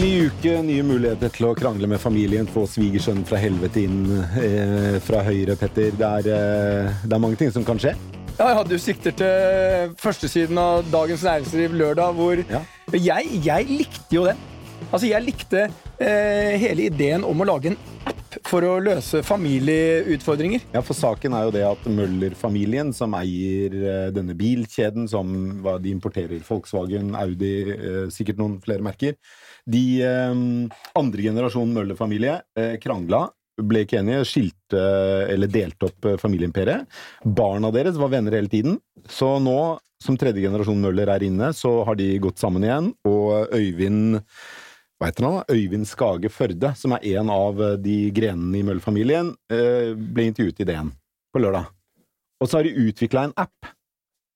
Ny uke, nye muligheter til å krangle med familien, få svigersønnen fra helvete inn eh, fra høyre, Petter. Det er, eh, det er mange ting som kan skje. Ja, ja, Du sikter til førstesiden av Dagens Næringsliv lørdag, hvor Ja. jeg, jeg likte jo den. Altså, Jeg likte eh, hele ideen om å lage en app for å løse familieutfordringer. Ja, for Saken er jo det at Møller-familien, som eier eh, denne bilkjeden, som de importerer Volkswagen, Audi, eh, sikkert noen flere merker De eh, andre generasjon Møller-familie eh, krangla, ble ikke enige, skilte eller delte opp eh, familieimperiet. Barna deres var venner hele tiden, så nå som tredje generasjon Møller er inne, så har de gått sammen igjen, og Øyvind hva heter han da? Øyvind Skage Førde, som er en av eh, de grenene i Møller-familien, ble intervjuet i DN på lørdag. Og så har de utvikla en app.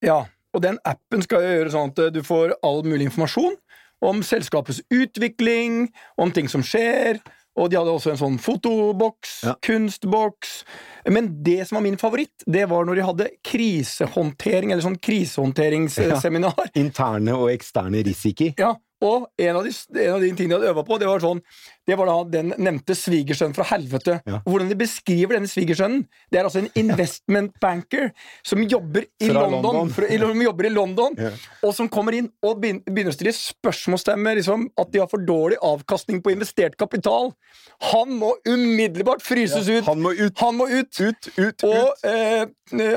Ja, Og den appen skal gjøre sånn at du får all mulig informasjon om selskapets utvikling, om ting som skjer. Og de hadde også en sånn fotoboks, Ja. kunstboks. Men det som var min favoritt, det var når de hadde krisehåndtering, eller sånn krisehåndteringsseminar. Interne og eksterne risiko. Ja, og en av, de, en av de tingene de hadde øva på, det var sånn Det var da den nevnte svigersønnen fra helvete. Ja. Hvordan de beskriver denne svigersønnen Det er altså en investment banker som jobber i Fra London, London. fra- i- jobber i London Ja. og som kommer inn og begynner å stille spørsmålstegn liksom, at de har for dårlig avkastning på investert kapital. Han må umiddelbart fryses ut! Han må ut! Han må ut! Ut, ut, Og eh,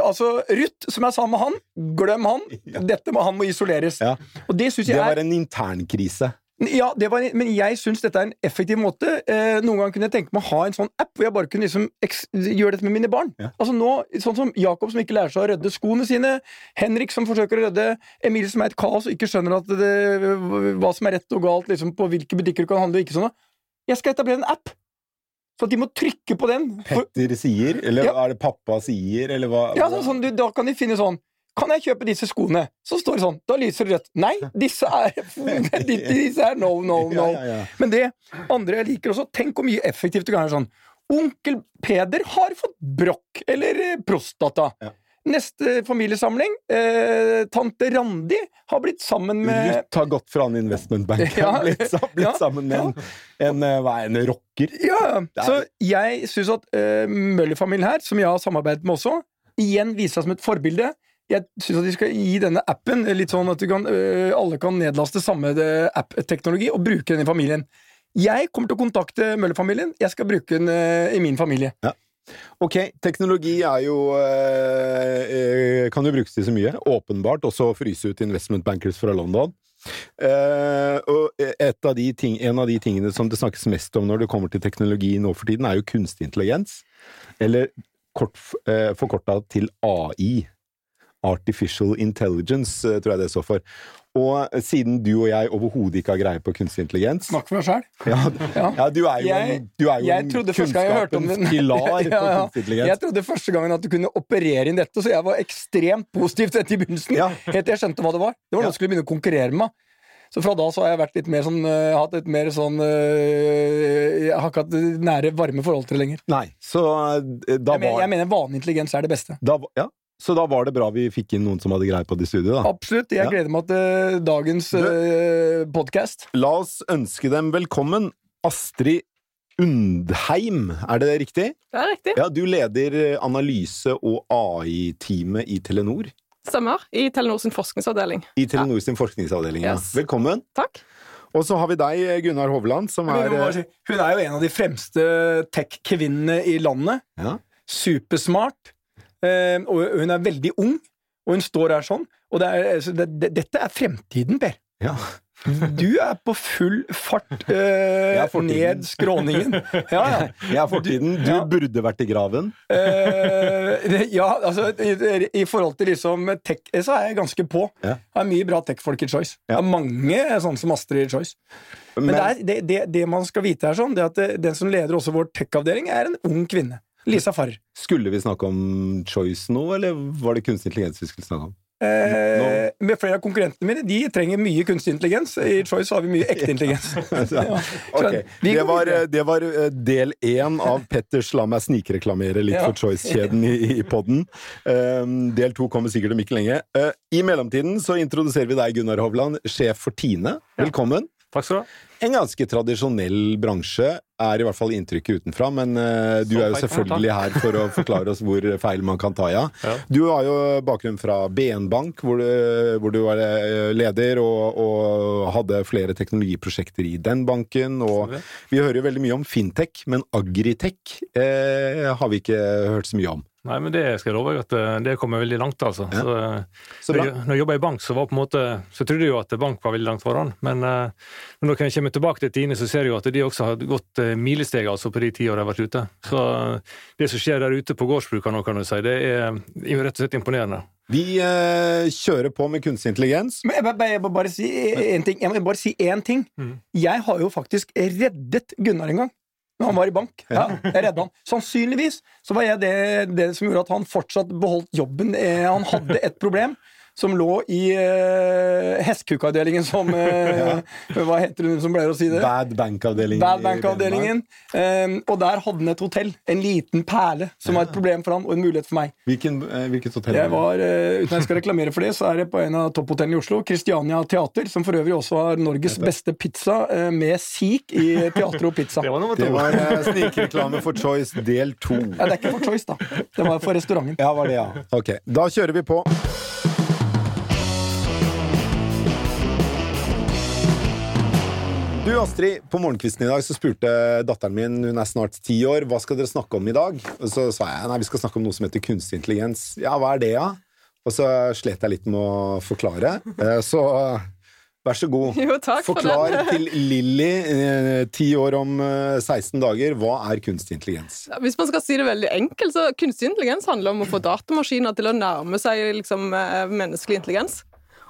altså, Ruth, som er sammen med han, glem han. Ja. Dette må, han må isoleres. Ja. Og det syns jeg er var en internkrise. Ja, det var, men jeg syns dette er en effektiv måte. Eh, noen ganger kunne jeg tenke meg å ha en sånn app hvor jeg bare kunne liksom gjøre dette med mine barn. Ja. Altså nå, Sånn som Jakob som ikke lærer seg å rydde skoene sine, Henrik som forsøker å rydde, Emilie som er et kaos og ikke skjønner det, hva som er rett og galt, liksom på hvilke butikker du kan handle og ikke sånn. Jeg skal etablere en app! Så de må trykke på den. Petter sier, eller Ja. er det pappa sier, eller hva? ja, sånn, sånn, du, da kan de finne sånn Kan jeg kjøpe disse skoene? Så står det sånn. Da lyser det rødt. Nei, disse er, disse er no, no, no. Ja, ja, ja. Men det andre jeg liker også, tenk hvor mye effektivt du kan være sånn. Onkel Peder har fått brokk, eller eh, prostata. Ja. Neste familiesamling, eh, tante Randi har blitt sammen med Ruth har gått fra en investmentbank Ja. blitt, blitt Ja. sammen med en, en, eh, en rocker. Ja, så jeg syns at eh, Møller-familien her, som jeg har samarbeidet med også, igjen viser seg som et forbilde. Jeg syns at de skal gi denne appen litt sånn at kan, eh, alle kan nedlaste samme eh, app-teknologi og bruke den i familien. Jeg kommer til å kontakte Møller-familien. Jeg skal bruke den eh, i min familie. Ok, teknologi er jo eh, Kan jo brukes til så mye. Åpenbart også å fryse ut investment bankers fra London. Eh, og av ting, en av de tingene som det snakkes mest om når det kommer til teknologi nå for tiden, er jo kunstig intelligens. Eller kort, eh, forkorta til AI. Artificial Intelligence, eh, tror jeg det står for. Og eh, siden du og jeg overhodet ikke har greie på kunstig intelligens Snakk for deg sjøl. ja, Ja. du er jo Jeg- en, du er jo en kunnskapens pilar Ja, på ja. kunstig intelligens. Jeg trodde første gangen at du kunne operere inn dette, så jeg var ekstremt positiv til dette i begynnelsen. Ja. Helt til jeg skjønte hva det var. Det var noe som skulle begynne å konkurrere med. Så fra da så har jeg vært litt mer sånn uh, hatt et mer sånn uh, Jeg har ikke hatt nære, varme forhold til det lenger. Nei, så uh, da Jeg, men, var jeg mener vanlig intelligens er det beste. da, ja. Så da var det bra vi fikk inn noen som hadde greie på det i studio, da. Absolutt. Jeg Ja. gleder meg til dagens uh, podkast. La oss ønske dem velkommen. Astrid Undheim, er det riktig? Det er riktig. Ja, du leder eh, analyse- og AI-teamet i Telenor. Stemmer. I Telenor sin forskningsavdeling. I Telenor sin forskningsavdeling. ja. Yes. Velkommen. Takk. Og så har vi deg, Gunnar Hovland, som er eh, si, Hun er jo en av de fremste tech-kvinnene i landet. ja. supersmart, eh, og hun er veldig ung, og hun står her sånn. Og det er, altså, det, det, dette er fremtiden, Per. ja. Du er på full fart eh, ned skråningen. Ja, ja. Jeg er fortiden. Du Ja. burde vært i graven. Eh, ja, altså i, I forhold til liksom tech, så er jeg ganske på. Ja. Jeg har mye bra tech-folk i Choice. Ja. Jeg er mange sånne som Astrid i Choice. Men, det, er, det, det, det man skal vite, er sånn, det at det, den som leder også vår tech-avdeling, er en ung kvinne. Lisa Farr. Skulle vi snakke om Choice nå, eller var det kunstig intelligens vi skulle snakke om? Eh, med flere av konkurrentene mine De trenger mye kunstig intelligens. I Choice har vi mye ekte intelligens. Ja. okay. Det var, det var eh, del én av Petters La meg snikreklamere litt Ja. for Choice-kjeden i, i podden. Um, del to kommer sikkert om ikke lenge. Eh, I mellomtiden så introduserer vi deg, Gunnar Hovland, sjef for Tine. Velkommen. Takk skal du ha. En ganske tradisjonell bransje, er i hvert fall inntrykket utenfra, men uh, du er jo selvfølgelig her for å forklare oss hvor feil man kan ta, ja. Ja. Du har jo bakgrunn fra BN Bank, hvor du, hvor du var eh, leder og, og hadde flere teknologiprosjekter i den banken. Og vi hører jo veldig mye om fintech, men agritech eh, har vi ikke hørt så mye om. Nei, men det skal jeg love deg at eh, det kommer veldig langt, altså. Ja. Så, eh, Så når jeg, når jeg jobba i bank, så var på en måte Så trodde jeg jo at bank var veldig langt foran. Men uh, når jeg kommer tilbake til Tine, så ser jeg jo at de også har gått uh, milesteg altså på de ti årene jeg har vært ute. Så uh, det som skjer der ute på gårdsbruka nå, kan du si, det er, jo rett og slett imponerende. Vi eh, kjører på med kunstig intelligens. Men jeg, må- jeg må bare si én ting. Jeg må bare si én ting. Mm. Jeg har jo faktisk reddet Gunnar en gang. Når han var i bank. Ja, jeg redda han. Sannsynligvis så var jeg det, det som gjorde at han fortsatt beholdt jobben. Eh, han hadde et problem som lå i uh, hestkukavdelingen, som uh, Hva heter hun som pleier å si det? Bad Bank-avdelingen. Bad Bank-avdelingen. Um, og der hadde han et hotell. En liten perle som var et problem for han, og en mulighet for meg. Hvilken, hvilket hotell? Jeg var, uh, Uten at jeg skal reklamere for det, så er det på en av topphotellene i Oslo. Christiania Teater, som for øvrig også har Norges beste pizza uh, med sik i teater og pizza. Det var nummer Det var uh, snikreklame for Choice del to. Ja, det er ikke for Choice, da. Det var for restauranten. Ja, var det, ja. Ok, da kjører vi på. Du Astrid, på morgenkvisten i dag så spurte datteren min, hun er snart ti år, hva skal dere snakke om i dag? Og så sa jeg nei, vi skal snakke om noe som heter kunstig intelligens. Ja, hva er det, ja? Og så slet jeg litt med å forklare. Eh, Så vær så god. Jo, takk for Forklar til Lilly, eh, ti år om eh, 16 dager, hva er kunstig intelligens? Hvis man skal si det veldig enkelt, så kunstig intelligens handler om å få datamaskiner til å nærme seg liksom, eh, menneskelig intelligens.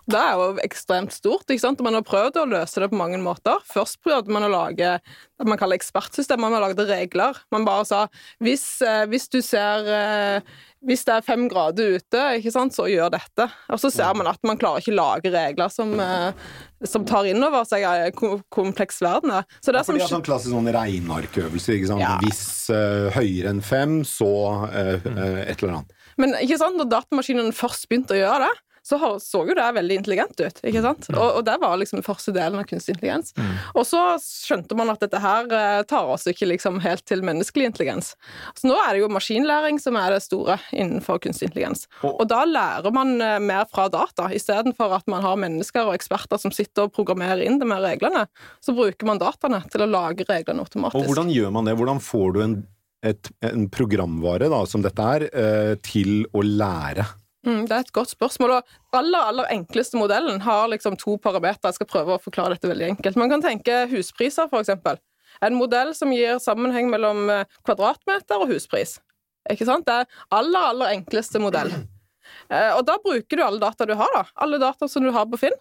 Det er jo ekstremt stort. ikke sant? Og Man har prøvd å løse det på mange måter. Først prøvde man å lage det man kaller ekspertsystemer. Man lagde regler. Man bare sa hvis, eh, hvis du ser eh, Hvis det er fem grader ute, ikke sant, så gjør dette. Og så ser man at man klarer ikke lage regler som, eh, som tar inn over seg kompleks verden er. Så det Fordi som at sånn klassisk sånn regnearkøvelse. ikke sant? Ja. Hvis uh, høyere enn fem, så uh, uh, et eller annet. Men ikke sant, når datamaskinene først begynte å gjøre det, så så jo det veldig intelligent ut. ikke sant? Og, og det var liksom første delen av kunstig intelligens. Og så skjønte man at dette her eh, tar oss ikke liksom helt til menneskelig intelligens. Så nå er det jo maskinlæring som er det store innenfor kunstig intelligens. Og- Og da lærer man eh, mer fra data, istedenfor at man har mennesker og eksperter som sitter og programmerer inn det med reglene. Så bruker man dataene til å lage reglene automatisk. Og hvordan gjør man det? Hvordan får du en, et, en programvare da, som dette er, eh, til å lære? Mm, det er et godt spørsmål. og aller, aller enkleste modellen har liksom to parametere. Jeg skal prøve å forklare dette veldig enkelt. Man kan tenke huspriser, eksempel. En modell som gir sammenheng mellom eh, kvadratmeter og huspris. Ikke sant? Det er aller, aller enkleste modell. Eh, Og da bruker du alle data du har, da. Alle data som du har på Finn,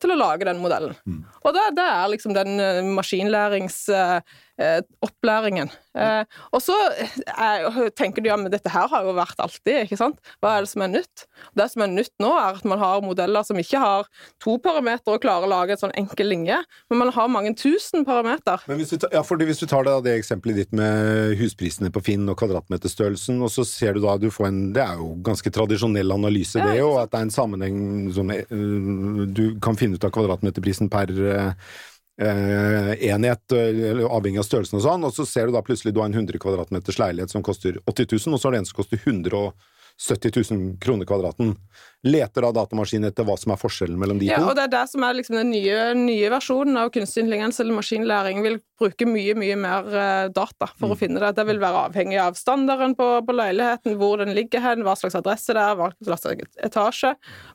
til å lage den modellen. Mm. Og det, det er liksom den maskinlæringsopplæringen. Eh, og så eh, tenker du ja, men dette her har jo vært alltid, ikke sant? Hva er det som er nytt? Det som er nytt nå, er at man har modeller som ikke har to parametere og klarer å lage en sånn enkel linje, men man har mange tusen parameter. Men hvis du, tar- ja, fordi hvis du tar det, det eksempelet ditt med husprisene på Finn og kvadratmeterstørrelsen, og så ser du da du får en Det er jo ganske tradisjonell analyse, det, jo, at det er en sammenheng sånn, eh, Du kan finne ut av kvadratmeterprisen per eh, enhet, eh, avhengig av størrelsen og sånn, og så ser du da plutselig du har en 100 kvadratmeters leilighet som koster 80 000, og så har du en som koster 170 000 kroner kvadraten. Leter da datamaskinen etter hva som er forskjellen mellom de Ja, to? og det er det som er liksom den nye, nye versjonen av kunstig intelligens eller maskinlæring. Vil bruke mye, mye mer eh, data for Mm. å finne det. Det vil være avhengig av standarden på, på leiligheten, hvor den ligger hen, hva slags adresse det er, hva slags etasje.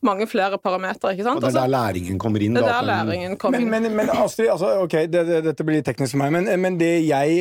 Mange flere parametere, ikke sant? Og det er Altså, der læringen kommer inn? det er der læringen kommer inn. men, men Astrid, altså, ok, det, det, dette blir litt teknisk for meg, men, men det jeg,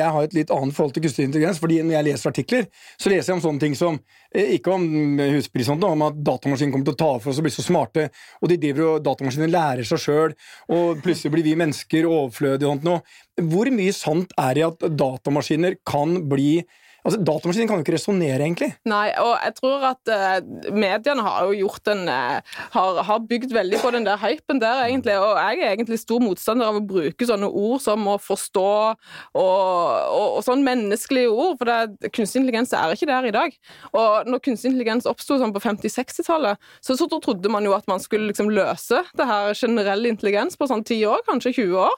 jeg har et litt annet forhold til kunstig intelligens. fordi når jeg leser artikler, så leser jeg om sånne ting som eh, Ikke om husprisene, om at datamaskinen kommer til å ta for oss og bli så smarte, og de driver og datamaskinen lærer seg sjøl, og plutselig blir vi mennesker overflødige og sånt noe. Hvor mye sant er det at datamaskiner kan bli Altså, Datamaskinen kan jo ikke resonnere, egentlig. Nei, og jeg tror at uh, mediene har jo gjort en uh, har, har bygd veldig på den der hypen der, egentlig. Og jeg er egentlig stor motstander av å bruke sånne ord som å forstå og, og, og sånn menneskelige ord, for det, kunstig intelligens er ikke der i dag. Og når kunstig intelligens oppsto sånn på 50-60-tallet, så, så trodde man jo at man skulle liksom løse det her generell intelligens på sånn 10 år, kanskje 20 år.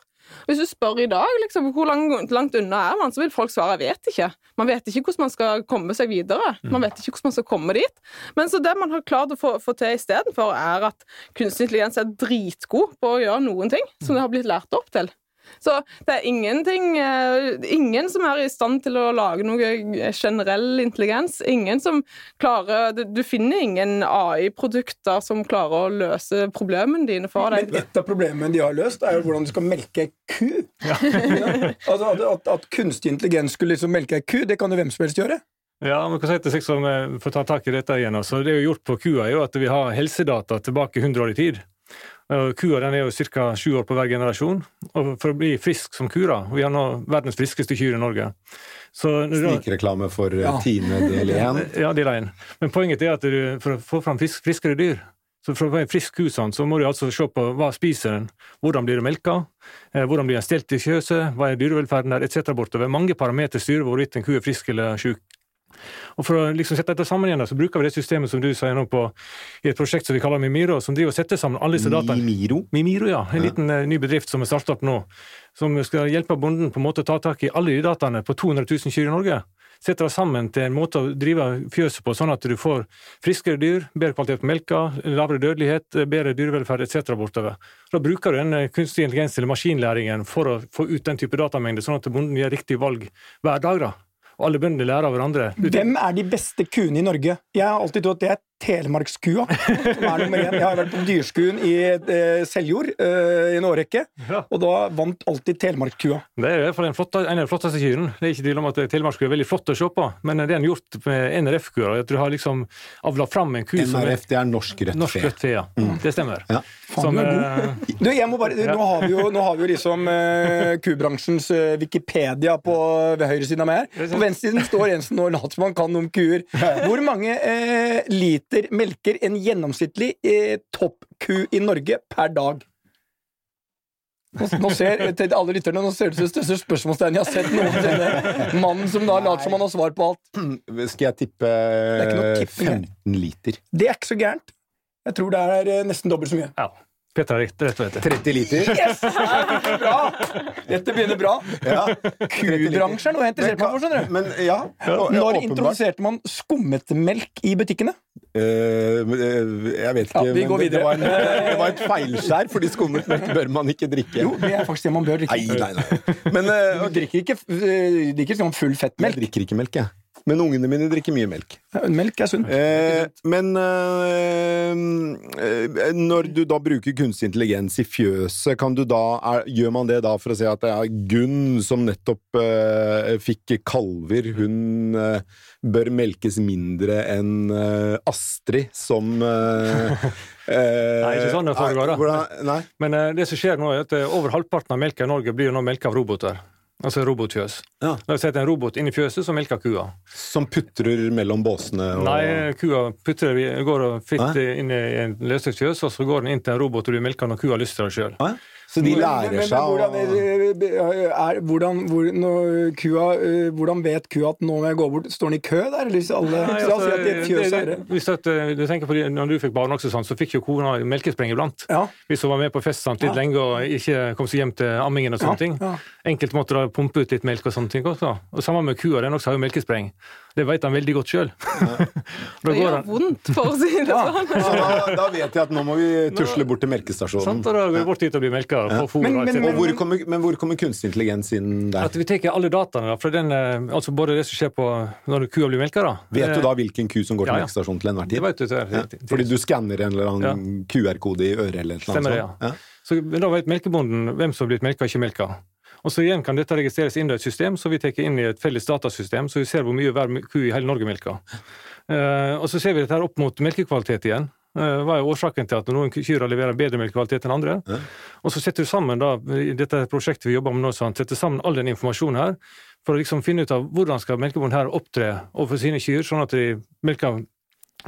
Hvis du spør i dag liksom, hvor langt, langt unna er man, så vil folk svare 'jeg vet ikke'. Man vet ikke hvordan man skal komme seg videre. Man vet ikke hvordan man skal komme dit. Men så det man har klart å få, få til istedenfor, er at kunstig intelligens er dritgod på å gjøre noen ting som det har blitt lært opp til. Så det er ingenting eh, Ingen som er i stand til å lage noe generell intelligens. Ingen som klarer Du, finner ingen AI-produkter som klarer å løse problemene dine for deg. Men et av problemene de har løst, er jo hvordan du skal melke ku. altså, at, at, at kunstig intelligens skulle liksom melke ei ku, det kan jo hvem som helst gjøre. Ja, men hva heter det, som får ta tak i dette igjen, altså, det er jo gjort på kua, er jo at vi har helsedata tilbake 100 år i tid. Kua den er jo ca. sju år på hver generasjon. Og for å bli frisk som kura Vi har nå verdens friskeste kyr i Norge. Snikreklame for ja. Tine del 1. Ja, del 1. Men poenget er at du, for å få fram frisk, friskere dyr så For å få en frisk ku sånn, så må du altså se på hva spiser den, hvordan blir det melka, eh, hvordan blir den stelt i fjøset, hva er dyrevelferden der, etc. bortover. Mange parametere styrer hvorvidt en ku er frisk eller syk. Og For å liksom sette dette sammen igjen, så bruker vi det systemet som du sa gjennom på i et prosjekt som vi kaller Mimiro, som driver og setter sammen alle disse dataene. Mimiro? Mimiro, ja. En ja. liten uh, ny bedrift som er startet opp nå. Som skal hjelpe bonden på en måte å ta tak i alle de dataene på 200 000 kyr i Norge. Setter det sammen til en måte å drive fjøset på, sånn at du får friskere dyr, bedre kvalitet på melka, lavere dødelighet, bedre dyrevelferd etc. bortover. Da bruker du den eh, kunstig intelligens eller maskinlæringen for å få ut den type datamengde, sånn at bonden gjør riktig valg hver dag. da og alle bøndene lærer av hverandre. Hvem er de beste kuene i Norge? Jeg har alltid trodd at det er Telemarkskua, som er nummer én. Jeg har vært på Dyrskuen i eh, Seljord eh, i en årrekke, ja. og da vant alltid Telemarkskua. Det er i hvert fall en, flotte, en av de flotteste kyrne. Det er ikke tvil om at Telemarkskua er veldig flott å se på, men det er en gjort med NRF-kua. At du har liksom avla fram en ku NRF, som er det er norsk rødt fe. Norsk rødt fe, ja. Mm. Det stemmer. Ja. Faen, som, du er god. Du, jeg må bare, nå, har vi jo, nå har vi jo liksom uh, kubransjens uh, Wikipedia på, ved høyresiden av meg her. På venstresiden står en som nå later som han kan om kuer. Hvor mange uh, liter liter melker en gjennomsnittlig uh, toppku i Norge per dag? Nå ser, til alle lytterne, nå ser det ut som det største spørsmålstegnet jeg har sett noensinne. Mannen som da later som han har svar på alt. Skal jeg tippe 15 liter? Det er ikke så gærent. Jeg tror det er eh, nesten dobbelt så mye. Ja. Petra har rett, og slett. 30 liter. Yes! Dette bra! Dette begynner bra. Ja. Kubransjen er noe jeg interesserer meg for. skjønner du. Men, ja, Når introduserte man skummetmelk i butikkene? Uh, jeg vet ikke. Ja, vi går videre. Det var, en, det var et feilskjær, fordi skummet melk bør man ikke drikke. Jo, det er faktisk det man bør drikke. Nei, nei, nei. Men, uh, du drikker ikke, uh, drikker sånn full fettmelk? Jeg drikker ikke melk, jeg. Men ungene mine drikker mye melk. Melk er sunt. Eh, men eh, når du da bruker kunstig intelligens i fjøset, kan du da, er, gjør man det da for å si at det er Gunn som nettopp eh, fikk kalver, hun eh, bør melkes mindre enn eh, Astrid som eh, Nei, ikke sånn det foregår. da. Men det som skjer nå, er at over halvparten av melka i Norge blir nå melka av roboter. Altså robotfjøs. Ja. Da har vi sett en robot inni fjøset som melker kua. Som putrer mellom båsene? Og... Nei, kua putrer, går fritt inn i en løsøkt og så går den inn til en robot og du melker når kua har lyst til det sjøl. Så de lærer men, men, seg hvordan, er, hvordan, hvor, kua, eh, hvordan vet kua at nå må jeg gå bort? Står den i kø der? Eller alle, Nei, altså, det, det, hvis at, eh, du tenker på det, når du fikk barn også, sånn, så fikk jo kona melkespreng iblant. Ja. Hvis hun var med på fest sant, litt ja. lenge og ikke kom seg hjem til ammingen og sånne ja. ting. Enkelte måtte da pumpe ut litt melk og sånne ting også. Og Sammen med kua, den også har jo melkespreng. Det vet han veldig godt sjøl. det gjør vondt, for å si det sånn. Da, da, vet jeg at nå må vi tusle bort til melkestasjonen. Sant, og da går vi bort dit og blir melka. Ja. Men, men, men, hvor kommer, men, hvor kommer, kunstig intelligens inn der? At Vi tar alle dataene. fra den, eh, altså Både det som skjer på når kua blir melka. Vet du da hvilken ku som går til ja, ja. melkestasjonen til enhver tid? Det vet du, det er, ja. Fordi du skanner en eller annen QR-kode i øret eller noe Stemmer sånt? Det, ja. Så Da vet melkebonden hvem som har blitt melka og ikke melka. Og så igjen kan dette registreres inn i et system, så vi tar inn i et felles datasystem, så vi ser hvor mye hver ku i hele Norge melker. Uh, og så ser vi dette her opp mot melkekvalitet igjen. Uh, hva er årsaken til at noen kyr leverer bedre melkekvalitet enn andre? Ja. Og så setter du sammen da, i dette prosjektet vi jobber med nå, sånn, setter sammen all den informasjonen her, for å liksom finne ut av hvordan skal melkebonden her opptre overfor sine kyr, sånn at de melker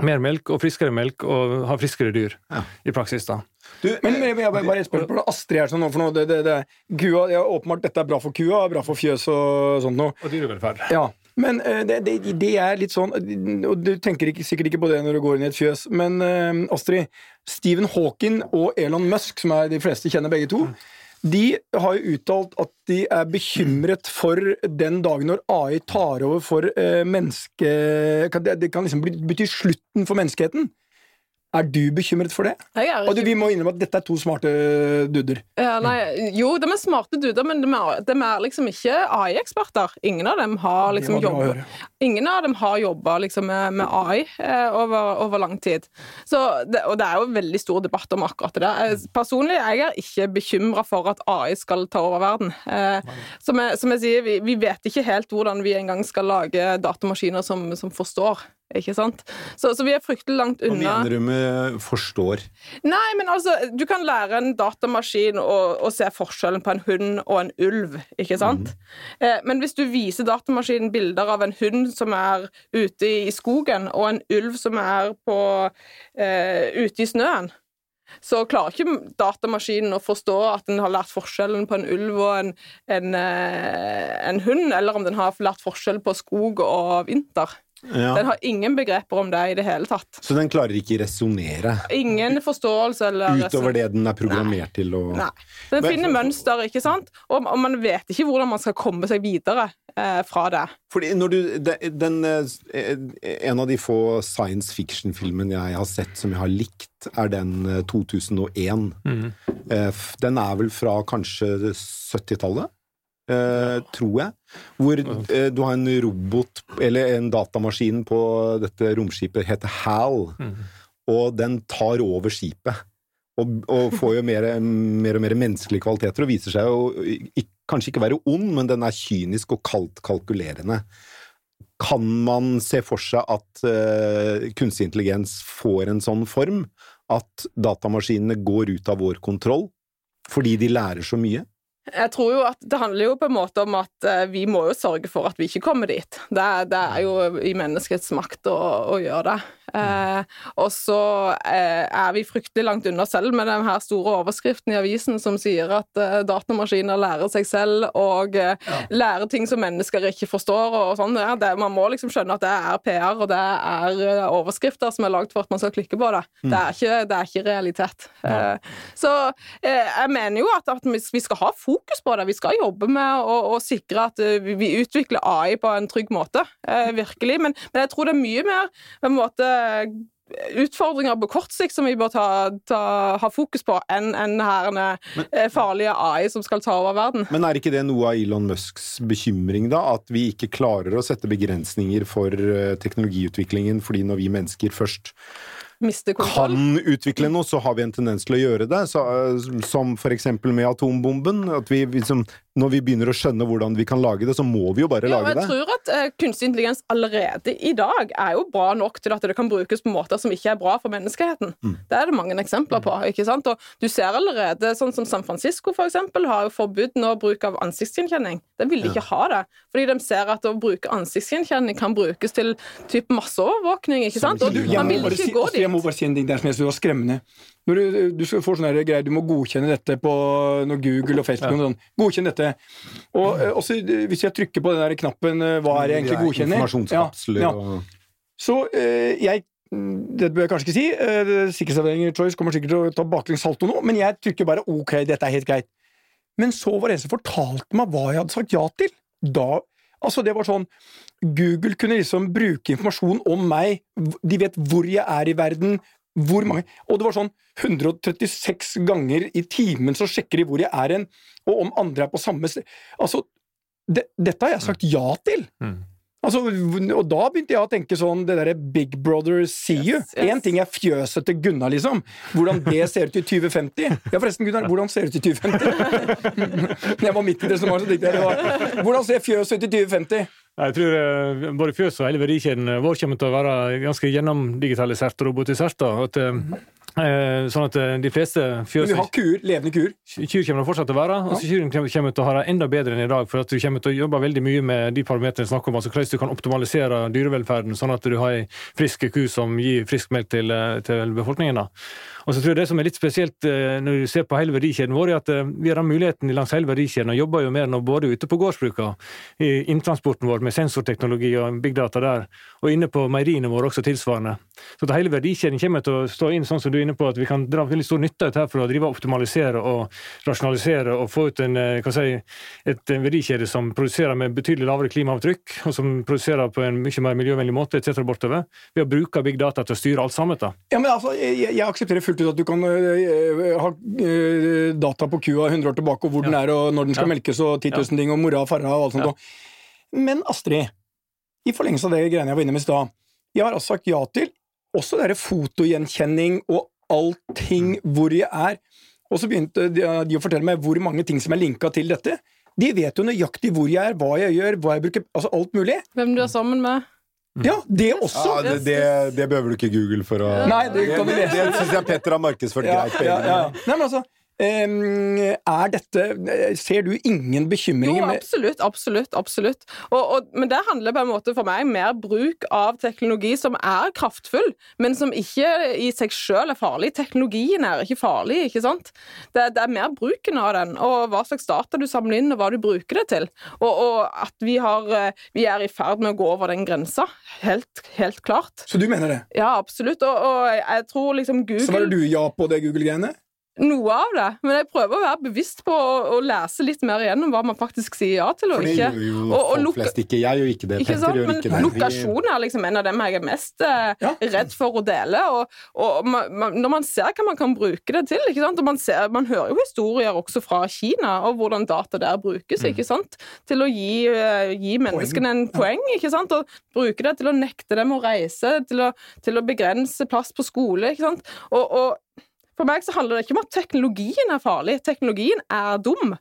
mer melk og friskere melk og ha friskere dyr Ja. i praksis. da. Du, Men, men jeg, bare et spørsmål. Astrid er sånn nå for noe. Det, det, det. Kua, ja, åpenbart dette er bra for kua, bra for fjøs og sånt noe. Og dyrevelferd. Ja, men eh, det, det, det er litt sånn Og du tenker ikke, sikkert ikke på det når du går inn i et fjøs, men eh, Astrid Stephen Hawking og Elon Musk, som er de fleste kjenner begge to, de har jo uttalt at de er bekymret for den dagen når AI tar over for eh, menneske... Det, kan liksom bety slutten for menneskeheten. Er du bekymret for det? Jeg er Og du, vi må innrømme at dette er to smarte duder. Ja, nei, jo, de er smarte duder, men de er, de er liksom ikke AI-eksperter. Ingen av dem har liksom jobba. Ingen av dem har jobba liksom med, med AI eh, over, over lang tid. Så det, og det er jo en veldig stor debatt om akkurat det. Jeg- Personlig jeg er ikke bekymra for at AI skal ta over verden. Eh, som, jeg, som jeg sier, vi, vi vet ikke helt hvordan vi engang skal lage datamaskiner som, som forstår. Ikke sant? Så, så vi er fryktelig langt Hva unna. mener du med 'forstår'? Nei, men altså, du kan lære en datamaskin å, se forskjellen på en hund og en ulv, ikke sant? Eh, men hvis du viser datamaskinen bilder av en hund som er ute i skogen, og en ulv som er på, eh, ute i snøen, så klarer ikke datamaskinen å forstå at den har lært forskjellen på en ulv og en, en, eh, en hund, eller om den har lært forskjell på skog og vinter. Ja. Den har ingen begreper om det i det hele tatt. Så den klarer ikke resonnere Ingen forståelse eller utover det den er programmert til å Nei. Den Men- finner mønster, ikke sant? Og, og man vet ikke hvordan man skal komme seg videre eh, fra det. Fordi når du, den, den, eh, En av de få science fiction-filmene jeg har sett som jeg har likt, er den eh, 2001. Mhm. Eh, Den er vel fra kanskje 70-tallet, eh, tror jeg. Hvor eh, du har en robot, eller en datamaskin på dette romskipet, heter HAL. Mm. Og den tar over skipet. Og, og får jo mer, mer og mer menneskelige kvaliteter, og viser seg jo kanskje ikke være ond, men den er kynisk og kaldt kalkulerende. Kan man se for seg at uh, kunstig intelligens får en sånn form at datamaskinene går ut av vår kontroll fordi de lærer så mye? Jeg tror jo at Det handler jo på en måte om at eh, vi må jo sørge for at vi ikke kommer dit. Det, det er jo i menneskets makt å, å gjøre det. Eh, og så eh, er vi fryktelig langt unna selv med den her store overskriften i avisen som sier at eh, datamaskiner lærer seg selv og eh, lærer ting som mennesker ikke forstår. og sånn. Ja, det, man må liksom skjønne at det er PR, og det er eh, overskrifter som er lagd for at man skal klikke på det. Det, er ikke, det er ikke realitet. Eh, så eh, jeg mener jo at, at vi vi skal ha fokus på det. Vi skal jobbe med å, å sikre at eh, vi, vi utvikler AI på en trygg måte. Eh, virkelig. Men, men jeg tror det er mye mer på en måte utfordringer på kort sikt som vi bør ta, ta, ha fokus på, enn en her eh, farlige AI som skal ta over verden. Men er ikke det noe av Elon Musks bekymring, da? At vi ikke klarer å sette begrensninger for teknologiutviklingen fordi når vi mennesker først Miste kontroll. kan utvikle noe, så har vi en tendens til å gjøre det. Så, eh, som eksempel med atombomben. At vi liksom, når vi begynner å skjønne hvordan vi kan lage det, så må vi jo bare Ja, lage det. jeg tror at uh, kunstig intelligens allerede i dag er jo bra nok til at det kan brukes på måter som ikke er bra for menneskeheten. Mm. Det er det mange eksempler på. ikke sant? Og du ser allerede, sånn som San Francisco for eksempel, har jo forbudt nå bruk av ansiktsgjenkjenning. De vil ikke ha det, fordi de ser at å bruke ansiktsgjenkjenning kan brukes til typ masseovervåkning. ikke sant? Og Du, man vil ikke gå dit. jeg må bare si en ting der som jeg syns var skremmende. Når du, du får sånne greier, du må godkjenne dette på når Google og Facebook og sånn. Godkjenn dette. Og eh, også eh, hvis jeg trykker på den der knappen eh, hva er jeg egentlig Det er godkjenner? Ja, ja. Så jeg det bør jeg kanskje ikke si. Sikkerhetsavdelingen Choice kommer sikkert til å ta baklengs salto nå, men jeg trykker bare ok, dette er helt greit. Men så var det en som fortalte meg hva jeg hadde sagt ja til. Da Altså, det var sånn Google kunne liksom bruke informasjon om meg. De vet hvor jeg er i verden. Hvor mange Og det var sånn 136 ganger i timen så sjekker de hvor jeg er hen, og om andre er på samme sted. Altså, det, dette har jeg sagt ja til! Mm. Altså, og da begynte jeg å tenke sånn, det derre Big Brother see you. Yes, yes. Ting er fjøset til Gunnar, liksom. Hvordan det ser ut i 2050. Ja, forresten, Gunnar, hvordan ser det ut i 2050? jeg var midt i det som var så var Hvordan ser fjøset ut i 2050? Jeg tror eh, både fjøs og hele verdikjeden vår kommer til å være ganske gjennomdigitalisert og robotisert. da, at Eh, Sånn at eh, de fleste Men vi har kuer, levende kuer. Kyr kommer det fortsatt til å være, og så kyrne kommer kommer til å ha det enda bedre enn i dag. For at du kommer til å jobbe veldig mye med de parametrene jeg snakker om, altså hvordan du kan optimalisere dyrevelferden, sånn at du har ei frisk ku som gir frisk melk til, eh, til befolkningen. da. Og så tror jeg Det som er litt spesielt eh, når du ser på hele verdikjeden vår, er at eh, vi har muligheten langs hele verdikjeden og jobber jo mer nå både ute på gårdsbruka, i inntransporten vår med sensorteknologi og big data der, og inne på meieriene våre også tilsvarende. Så at hele verdikjeden kommer til å stå inn sånn som du er inne på, at vi kan dra veldig stor nytte av her for å drive og optimalisere og rasjonalisere og få ut en, eh, si, et verdikjede som produserer med betydelig lavere klimaavtrykk, og som produserer på en mye mer miljøvennlig måte, etc. bortover, ved å bruke big data til å styre alt sammen. da. Ja, men altså, jeg, jeg aksepterer fullt ut at du kan øh, ha øh, data på kua 100 år tilbake, og hvor den er, og når den skal Ja. melkes, og 10 000 ting, og mora og farra og alt sånt. Ja. Men Astrid, i forlengelse av det greiene jeg var inne med i stad, jeg har altså sagt ja til også det derre fotogjenkjenning og allting hvor jeg er. Og så begynte de, de å fortelle meg hvor mange ting som er linka til dette. De vet jo nøyaktig hvor jeg er, hva jeg gjør, hva jeg bruker Altså alt mulig. Hvem du er sammen med. Ja, det også! Ja, det, det, det behøver du ikke Google for å Nei, det kan Det, det syns jeg Petter har markedsført greit. på ja, ja. Nei, men altså Er dette Ser du ingen Jo, bekymringer med absolutt, absolutt. absolutt. Og, og, men det handler på en måte for meg mer bruk av teknologi som er kraftfull, men som ikke i seg selv er farlig. Teknologien er ikke farlig, ikke sant? Det, det er mer bruken av den, og hva slags data du samler inn, og hva du bruker det til. Og, og at vi, har, eh, vi er i ferd med å gå over den grensa. Helt, helt klart. Så du mener det? Ja, absolutt. Og, og jeg tror liksom Google Så var det du ja på det Google-greiene? Noe av det, men jeg prøver å være bevisst på å, å lese litt mer igjennom hva man faktisk sier ja til og For det ikke. gjør jo Og- og folk flest ikke. Jeg gjør ikke det. Ikke sant? Men ikke det. Lokasjon er liksom en av dem jeg er mest eh, Ja. redd for å dele. Og, og man, man, når man ser hva man kan bruke det til ikke sant? Og man, ser, man hører jo historier også fra Kina og hvordan data der brukes ikke sant? til å gi, uh, gi menneskene en poeng. ikke sant? Og bruke det til å nekte dem å reise, til å, til å begrense plass på skole. ikke sant? Og, og for meg så handler det ikke om at teknologien er farlig. Teknologien er dum.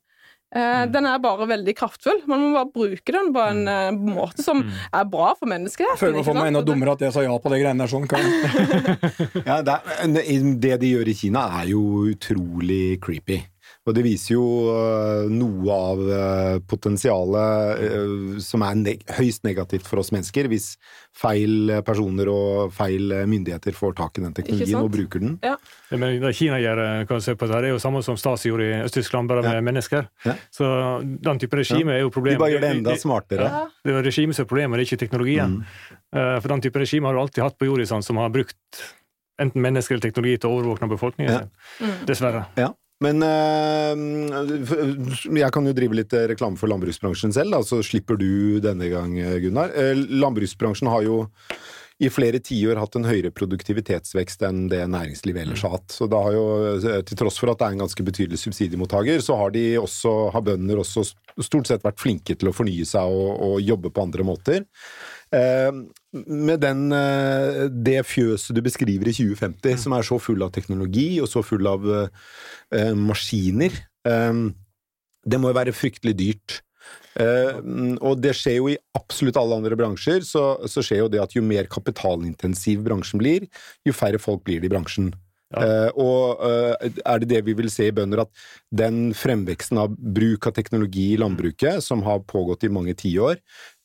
Eh, Den er bare veldig kraftfull. Man må bare bruke den på en eh, måte som er bra for menneskeheten. Føler meg for meg enda dummere at jeg sa ja på det greiene der. sånn. Ja, det, er, det de gjør i Kina, er jo utrolig creepy. Og det viser jo øh, noe av øh, potensialet øh, som er neg høyst negativt for oss mennesker, hvis feil personer og feil myndigheter får tak i den teknologien og bruker den. Ja. Men det Kina gjør, eh, kan du se på det her, er jo samme som Stasi gjorde i Øst-Tyskland, bare med Ja. mennesker. Ja. Så den type regime er jo problemet. De bare gjør det enda smartere. Ja. Det er regimet som er problemet, det er ikke teknologien. Mm. For den type regime har du alltid hatt på jorda, som har brukt enten mennesker eller teknologi til å overvåke befolkningen Ja. Dessverre. Ja. Men øh, jeg kan jo drive litt reklame for landbruksbransjen selv, da, så slipper du denne gang, Gunnar. Eh, Landbruksbransjen har jo i flere tiår hatt en høyere produktivitetsvekst enn det næringslivet ellers har hatt. Så da har jo, eh, til tross for at det er en ganske betydelig subsidiemottaker, så har også, har bønder også stort sett vært flinke til å fornye seg og, og jobbe på andre måter. Eh, med den, eh, det fjøset du beskriver i 2050, som er så full av teknologi og så full av eh, maskiner, eh, det må jo være fryktelig dyrt. Eh, og det skjer jo i absolutt alle andre bransjer, så, så skjer jo det at jo mer kapitalintensiv bransjen blir, jo færre folk blir det i bransjen. Ja. Eh, og uh, er det det vi vil se i bønder, at den fremveksten av bruk av teknologi i landbruket, som har pågått i mange tiår,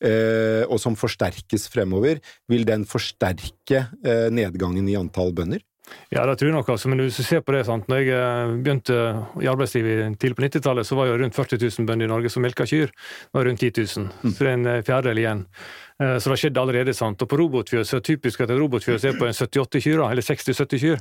uh, og som forsterkes fremover, vil den forsterke uh, nedgangen i antall bønder? Ja, det tror jeg nok. Altså. Men hvis du ser på det, sant? når jeg begynte i arbeidslivet tidlig på 90-tallet, så var jo rundt 40 000 bønder i Norge som melka kyr. Nå er det rundt 10 000, så det er en fjerdedel igjen. Eh, Så det har skjedd allerede. sant? Og på robotfjøs er det typisk at et robotfjøs er på en 78 kyr, eller 60-70 kyr.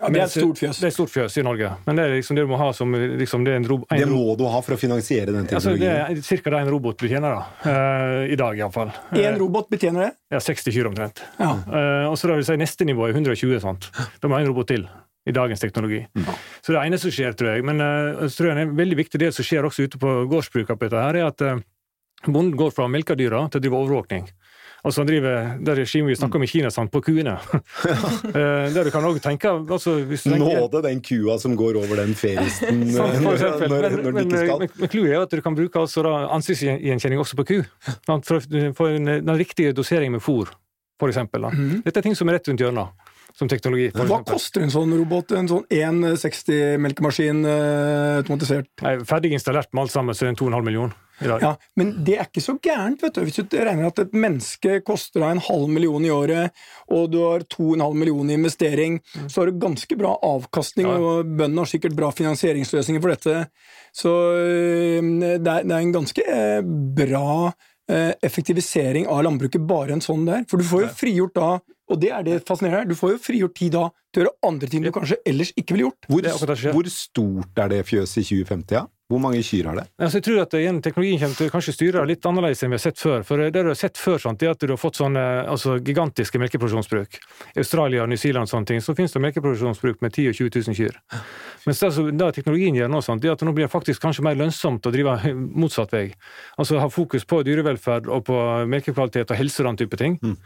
Ja, det er et stort fjøs. Det er et stort fjøs i Norge. Men det er liksom det du må ha som liksom, det er en, ro en Det må du ha for å finansiere den teknologien? Altså, det er ca. det en robot betjener, da. Uh, I dag, iallfall. Én robot betjener det. Ja, 60 kyr omtrent. Ja. Uh, og så da vil si neste nivå er 120. sant? Da må du ha en robot til i dagens teknologi. Så det ene som skjer, tror jeg, men uh, tror jeg en veldig viktig del som skjer også ute på dette, her, er at eh, bonden går fra å melke dyra til å drive overvåkning. Altså han driver det regimet vi snakker om i Kina, sant, på kuene. Ja. der du kan også tenke altså, hvis du tenker- Nåde den kua som går over den feristen når, når, Men, når den ikke skal. men, men clouet er at du kan bruke altså ansiktsgjenkjenning også på ku. Sant? For å få en- den riktige doseringen med fôr. Da. Mhm. Dette er ting som er rett rundt hjørnet. som teknologi. for Hva koster en sånn robot? En sånn 160-melkemaskin eh, automatisert? Nei, Ferdig installert med alt sammen, så er det en 2,5 million i dag. Ja, Men det er ikke så gærent, vet du. Hvis du regner at et menneske koster deg en halv million i året, og du har 2,5 millioner i investering, så har du ganske bra avkastning, Ja. og bøndene har sikkert bra finansieringsløsninger for dette. Så det er, det er en ganske eh, bra eh, effektivisering av landbruket, bare en sånn der. For du får jo frigjort da, og det er det fascinerende her, du får jo frigjort tid da til å gjøre andre ting du kanskje ellers ikke ville gjort. Hvor, er hvor stort er det fjøset i 2050? Ja? Hvor mange kyr har det? Altså, jeg tror at igjen, Teknologien kommer til kanskje styre litt annerledes enn vi har sett før. For Det du har sett før, sant, er at du har fått sånne altså, gigantiske melkeproduksjonsbruk. Australia New Zealand og sånne ting, så finnes det melkeproduksjonsbruk med 10 000 og 20 000 kyr. Mens det, altså, det teknologien gjør nå, sant, det er at det nå blir det faktisk kanskje mer lønnsomt å drive motsatt vei. Altså ha fokus på dyrevelferd og på melkekvalitet og helse og den type ting. Mm.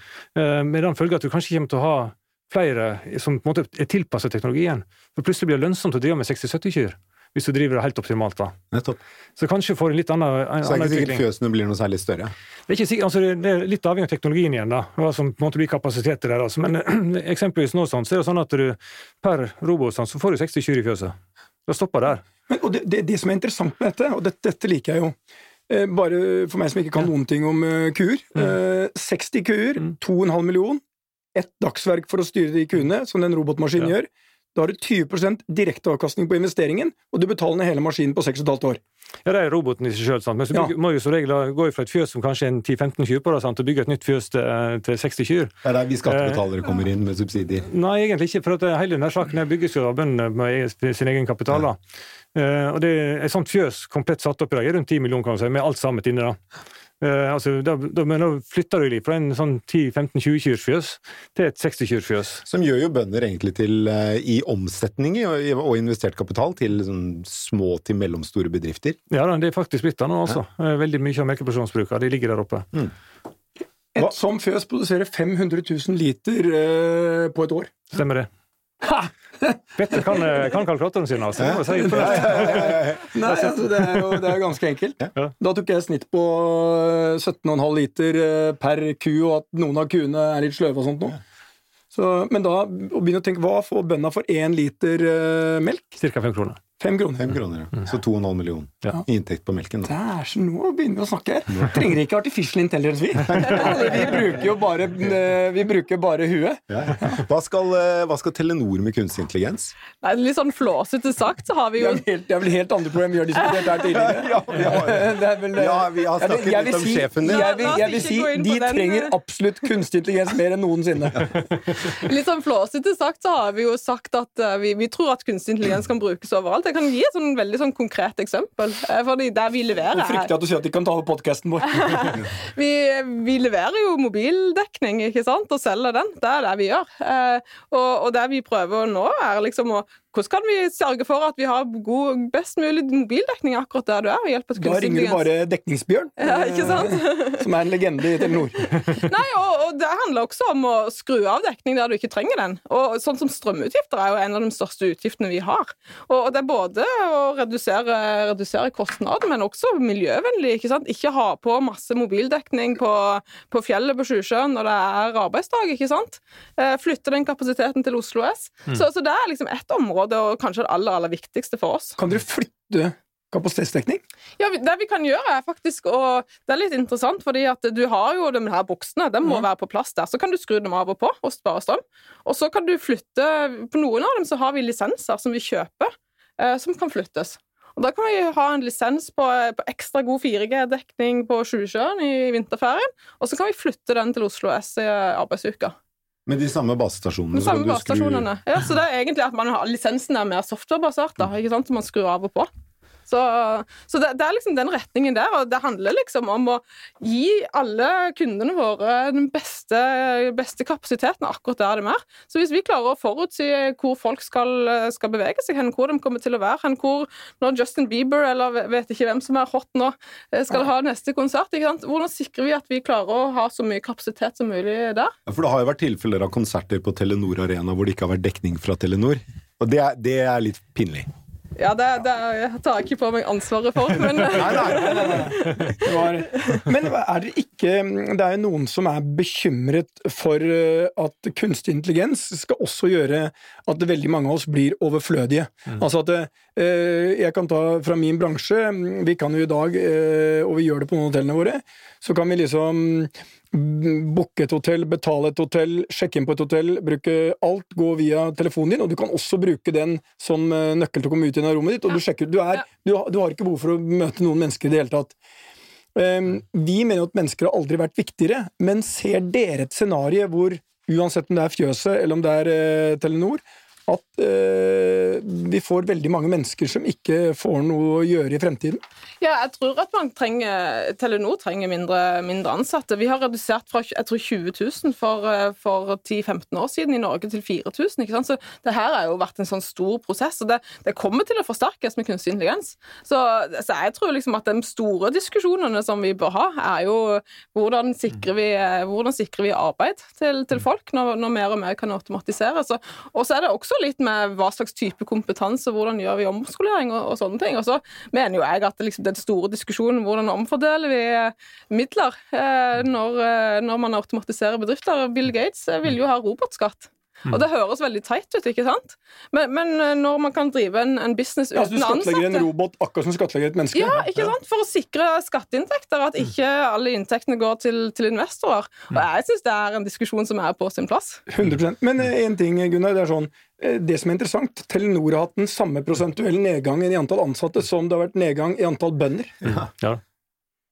med den følge at du kanskje kommer til å ha flere som på en måte er tilpasset teknologien. For plutselig blir det lønnsomt å drive med 60-70 kyr. Hvis du driver det helt optimalt. da. Nettopp. Så kanskje får en litt annen, utvikling. Så det er ikke sikkert fjøsene blir noe særlig større. Det er, ikke sikkert, altså det, er litt avhengig av teknologien igjen, da, hva som på en måte blir kapasiteter der. Altså. Men eksempelvis nå sånn, så er det sånn at du per robot sånn, så får du 60 kyr i fjøset. Det stopper der. Men, og det, det, det som er interessant med dette, og dette, dette liker jeg jo eh, Bare for meg som ikke kan noen ting om eh, kuer. Eh, 60 kuer, Mm. 2,5 million, ett dagsverk for å styre de kuene, som den robotmaskinen Ja. gjør. Da har du 20% direkteavkastning på investeringen, og du betaler ned hele maskinen på 6,5 år. Ja, det er roboten i seg sjøl, men så Ja. bygger, må jo som regel gå fra et fjøs som kanskje er en 10-15 kyr på, og bygge et nytt fjøs til, eh, til 60 kyr. Det er der vi skattebetalere kommer inn med subsidier. Nei, egentlig ikke, for at hele denne saken bygges jo av bøndene med sin egen kapital. da. Eh, og det er Et sånt fjøs komplett satt opp i dag er rundt 10 millioner, kan man si, med alt sammen inni. da. Eh, altså, da, da, men da flytter du litt fra en sånn 10-15-20 kyrs fjøs til et 60 kyrs fjøs. Som gjør jo bønder egentlig til, uh, i omsetning og, og investert kapital til sånn små til mellomstore bedrifter. Ja, da, det er faktisk blitt det nå også. Eh, Veldig mye av melkeproduksjonsbruka, de ligger der oppe. Et Hva- sånt fjøs produserer 500 000 liter uh, på et år. Stemmer det? Ha! Petter kan, eh, kan kalkulatoren sin, altså. Det må si. Nei, altså, det er jo det er ganske enkelt. Da tok jeg snitt på eh, 17,5 liter eh, per ku, og at noen av kuene er litt sløve og sånt nå. Så, men da å begynne å tenke hva får bøndene for én liter eh, melk? Cirka fem kroner. Fem kroner. Fem kroner, ja. Så 2,5 millioner Ja. i inntekt på melken. Da. Det er så nå begynner vi å snakke her. Trenger ikke artificial intelligence, vi. Vi bruker jo bare, eh, vi bruker bare huet. Ja, ja. Hva, skal, eh, hva skal Telenor med kunstig intelligens? Nei, litt sånn flåsete sagt så har vi Det jo er helt, det er vel helt andre problem vi har diskutert her tidligere. Ja, vi har- Det er vel, eh, Ja, vi har snakket jeg litt om si- sjefen din. Jeg vil, jeg vil si de trenger absolutt kunstig intelligens mer enn noensinne. Litt sånn flåsete sagt så har vi jo sagt at vi, vi tror at kunstig intelligens kan brukes overalt. Jeg kan gi et sånn veldig sånn konkret eksempel. eh, Fordi der vi leverer frykter jeg at du sier at de kan ta over podkasten vår. vi, vi leverer jo mobildekning ikke sant? og selger den. Det er det vi gjør. Eh, og, og det vi prøver nå, er liksom å Hvordan kan vi sørge for at vi har god, best mulig mobildekning akkurat der du er? og hjelpe Da ringer du bare Dekningsbjørn, Ja, ikke sant? eh, som er en legende i Telenor. Nei, og, og det handler også om å skru av dekning der du ikke trenger den. Og sånn som strømutgifter er jo en av de største utgiftene vi har. Og, og det er både å redusere, redusere kostnader, men også miljøvennlig. Ikke sant? Ikke ha på masse mobildekning på, på fjellet på Sjusjøen når det er arbeidsdag. ikke sant? Eh, Flytte den kapasiteten til Oslo S. Så, så det er liksom ett område, og kanskje det aller, aller viktigste for oss. Kan dere flytte kapasitetsdekning? Ja, Det vi kan gjøre, er faktisk å Det er litt interessant, fordi at du har jo de her buksene. De må Ja. være på plass der. Så kan du skru dem av og på og spare strøm. Og så kan du flytte På noen av dem så har vi lisenser som vi kjøper, eh, som kan flyttes. Og Da kan vi ha en lisens på, på ekstra god 4G-dekning på Sjusjøen i vinterferien, og så kan vi flytte den til Oslo S i arbeidsuka. Med de samme basestasjonene? De samme basestasjonene. Ja, så det er egentlig at man har, lisensen er mer softwarebasert, da, ikke sant? så man skrur av og på. Så, så det, det er liksom den retningen der, og det handler liksom om å gi alle kundene våre den beste, beste kapasiteten akkurat der de er. Så hvis vi klarer å forutsi hvor folk skal, skal bevege seg hen, hvor de kommer til å være hen, hvor når Justin Bieber eller vet ikke hvem som er hot nå, skal ha neste konsert, hvordan sikrer vi at vi klarer å ha så mye kapasitet som mulig der? Ja, For det har jo vært tilfeller av konserter på Telenor Arena hvor det ikke har vært dekning fra Telenor. Og det er, det er litt pinlig. Ja, det, det tar jeg ikke på meg ansvaret for, men Nei, nei. nei, Det var, men er det ikke Det er jo noen som er bekymret for eh, at kunstig intelligens skal også gjøre at veldig mange av oss blir overflødige. Altså at eh, Jeg kan ta fra min bransje. Vi kan jo i dag, eh, og vi gjør det på noen hotellene våre, så kan vi liksom mm, booke et hotell, betale et hotell, sjekke inn på et hotell, bruke alt går via telefonen din, og du kan også bruke den som eh, nøkkel til å komme ut av rommet ditt, og du sjekker du, er, du, har- du har ikke behov for å møte noen mennesker i det hele tatt. Um, vi mener jo at mennesker har aldri vært viktigere, men ser dere et scenario hvor, uansett om det er Fjøset eller om det er eh, Telenor, at eh, vi får veldig mange mennesker som ikke får noe å gjøre i fremtiden? Ja, jeg tror at man trenger, Telenor trenger mindre, mindre ansatte. Vi har redusert fra jeg tror 20 000 for, eh, for 10-15 år siden i Norge til 4000. ikke sant? Så det her har jo vært en sånn stor prosess, og det, det kommer til å forsterkes med kunstig intelligens. Så, så jeg tror liksom at de store diskusjonene som vi bør ha, er jo hvordan sikrer vi, eh, hvordan sikrer vi arbeid til, til folk når, når mer og mer kan automatiseres. Og, og så er det også litt med hva slags type kompetanse, hvordan gjør vi omskolering og, og sånne ting. Og så mener jo jeg at liksom, den store diskusjonen hvordan omfordeler vi eh, midler eh, når, eh, når man automatiserer bedrifter. Bill Gates eh, vil jo ha robotskatt. Og det høres veldig teit ut, ikke sant? Men, men eh, når man kan drive en, en business Ja, altså, du uten skattlegger en robot akkurat som du skattlegger et menneske? ja, ikke sant? For å sikre skatteinntekter, at ikke alle inntektene går til, til investorer. Og jeg syns det er en diskusjon som er på sin plass. 100% Men én ting, Gunnar. Det er sånn eh, det som er interessant, Telenor har hatt den samme prosentuelle nedgangen i antall ansatte som det har vært nedgang i antall bønder. Ja.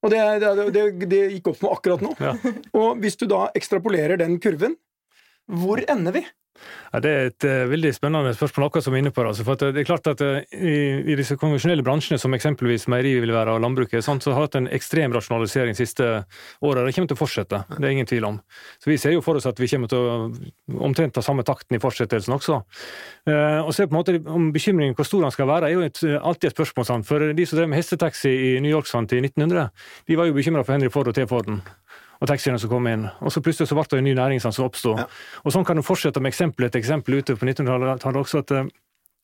Og det, er- det, det, det gikk opp for meg akkurat nå. Ja. Og hvis du da ekstrapolerer den kurven, hvor ender vi? Ja, det er et uh, veldig spennende spørsmål, akkurat som vi er inne på. Altså, for at det er klart at uh, i, I disse konvensjonelle bransjene, som eksempelvis meieri vil være og landbruket, sånn, så har hatt en ekstrem rasjonalisering de siste åra. Det kommer til å fortsette, det er ingen tvil om. Så Vi ser jo for oss at vi kommer til å omtrent ta samme takten i fortsettelsen også. Uh, og så på en måte om bekymringen hvor stor den skal være, er jo et, alltid et spørsmål. Sant? For de som drev med hestetaxi i New York sant, i 1900, de var jo bekymra for Henry Ford og T-Forden og taxiene som kom inn. Og så plutselig så ble det en ny næring som som oppstod. Og sånn kan du fortsette med eksempel etter eksempel ute på 1900-tallet også. at eh,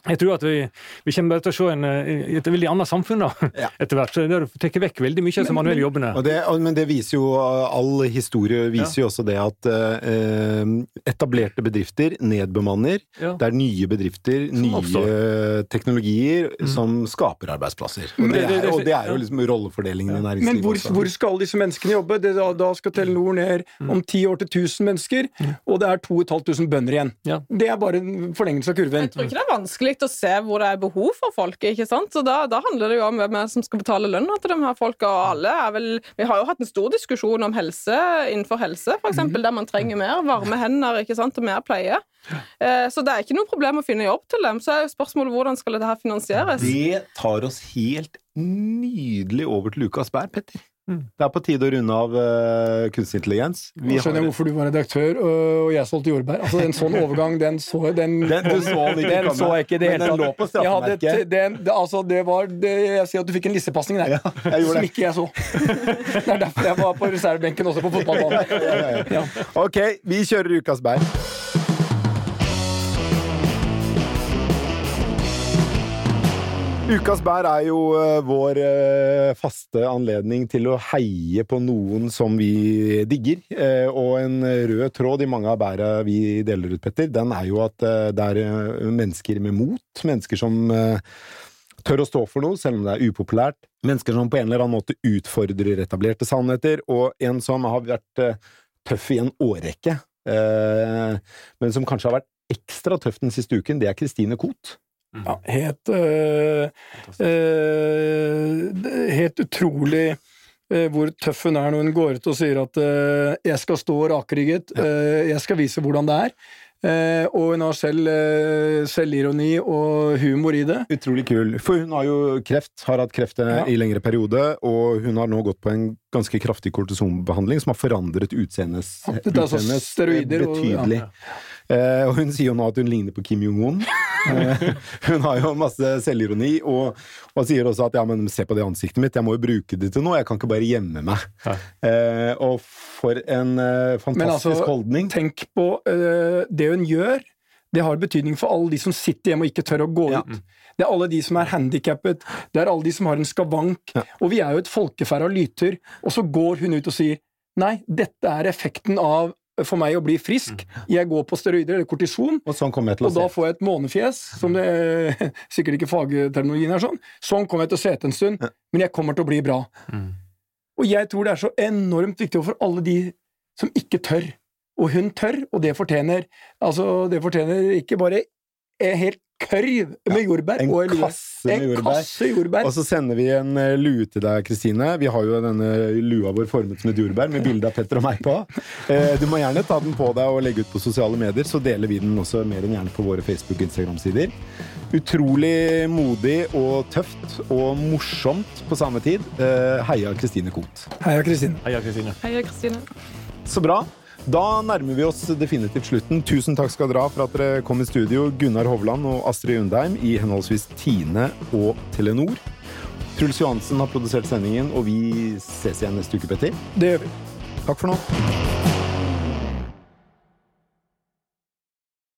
jeg tror at vi, vi kommer til å se en, eh, et veldig annet samfunn da, Ja. etter hvert. Så Det tar vekk veldig mye av de manuelle jobbene. Og det, men det viser jo All historie viser jo også det at eh, etablerte bedrifter nedbemanner. Ja. Det er nye bedrifter, Som nye oppstår. teknologier, som skaper arbeidsplasser. Og Men det, det- det- er, og det er jo liksom rollefordelingen i Men næringslivet hvor, også. hvor skal disse menneskene jobbe? Det, da, da skal Telenor ned om ti år til 1000 mennesker, og det er 2500 bønder igjen. Ja. Det er bare en forlengelse av kurven. Jeg tror ikke det er vanskelig å se hvor det er behov for folk. ikke sant? Så Da, da handler det jo om hvem som skal betale lønna til de her folka. og alle er vel, Vi har jo hatt en stor diskusjon om helse innenfor helse, f.eks., eksempel der man trenger mer varme hender ikke sant, og mer pleie. Eh, Så det er ikke noe problem å finne jobb til dem. Så er jo spørsmålet hvordan skal dette her finansieres? Det tar oss helt nydelig over til ukas bær, Petter. Mm. Det er på tide å runde av uh, kunstig intelligens. Vi Nå skjønner jeg har- hvorfor du var redaktør og jeg solgte jordbær. Altså En sånn overgang, den så den, Den- du så den ikke den så jeg ikke det Men hele den lå på straffemerket. den, det, altså, det var det, Jeg sier at du fikk en lissepasning der, Ja, jeg som det. ikke jeg så. Det er derfor jeg var på reservebenken også på fotballbanen. Ja. Ok, vi kjører ukas bær. Ukas bær er jo eh, vår eh, faste anledning til å heie på noen som vi digger. Eh, og en rød tråd i mange av bæra vi deler ut, Petter, den er jo at det er mennesker med mot. Mennesker som tør å stå for noe, selv om det er upopulært. Mennesker som på en eller annen måte utfordrer etablerte sannheter, og en som har vært tøff i en årrekke, men som kanskje har vært ekstra tøff den siste uken, det er Kristine Koht. Ja, helt øh, øh, Helt utrolig øh, hvor tøff hun er når hun går ut og sier at øh, 'jeg skal stå rakrygget', øh, 'jeg skal vise hvordan det er'. Eh, og hun har selv eh, selvironi og humor i det. Utrolig kul. For hun har jo kreft, har hatt kreft Ja. i lengre periode, og hun har nå gått på en ganske kraftig kortisonbehandling som har forandret utseendet altså utseendes steroider og- ja. Eh, og hun sier jo nå at hun ligner på Kim Jong-un. Eh, hun har jo masse selvironi, og, og sier også at ja, men se på det ansiktet mitt, jeg må jo bruke det til noe, jeg kan ikke bare gjemme meg. Eh, og for en eh, fantastisk altså, holdning. Tenk på eh, det hun gjør. det har betydning for alle de som sitter hjemme og ikke tør å gå Ja. ut. Det er alle de som er handikappet, det er alle de som har en skavank. Ja. Og vi er jo et folkeferd av lyter, og så går hun ut og sier nei, dette er effekten av for meg å bli frisk. Jeg går på steroider eller kortison, Og sånn jeg til å og da får jeg et månefjes, som det sikkert ikke fagterminologien er sånn. Sånn kommer jeg til å se etter en stund, men jeg kommer til å bli bra. Mm. Og jeg tror det er så enormt viktig for alle de som ikke tør. Og hun tør, og det fortjener Altså, det fortjener ikke bare helt kørv med jordbær En og en kasse med En jordbær. kasse jordbær. Og så sender vi en eh, lue til deg, Kristine. Vi har jo denne lua vår formet som et jordbær, med bilde av Petter og meg på. Eh, Du må gjerne ta den på deg og legge ut på sosiale medier, så deler vi den også mer enn gjerne på våre Facebook- og Instagram-sider. Utrolig modig og tøft og morsomt på samme tid. Eh, Heia Kristine Koht. Heia Kristine. Heia, Kristine. Heia, Kristine. Så bra. Da nærmer vi oss definitivt slutten. Tusen takk skal dere ha for at dere kom i studio, Gunnar Hovland og Astrid Undheim i henholdsvis Tine og Telenor. Truls Johansen har produsert sendingen, og vi ses igjen neste uke, Petter. Det gjør vi. Takk for nå.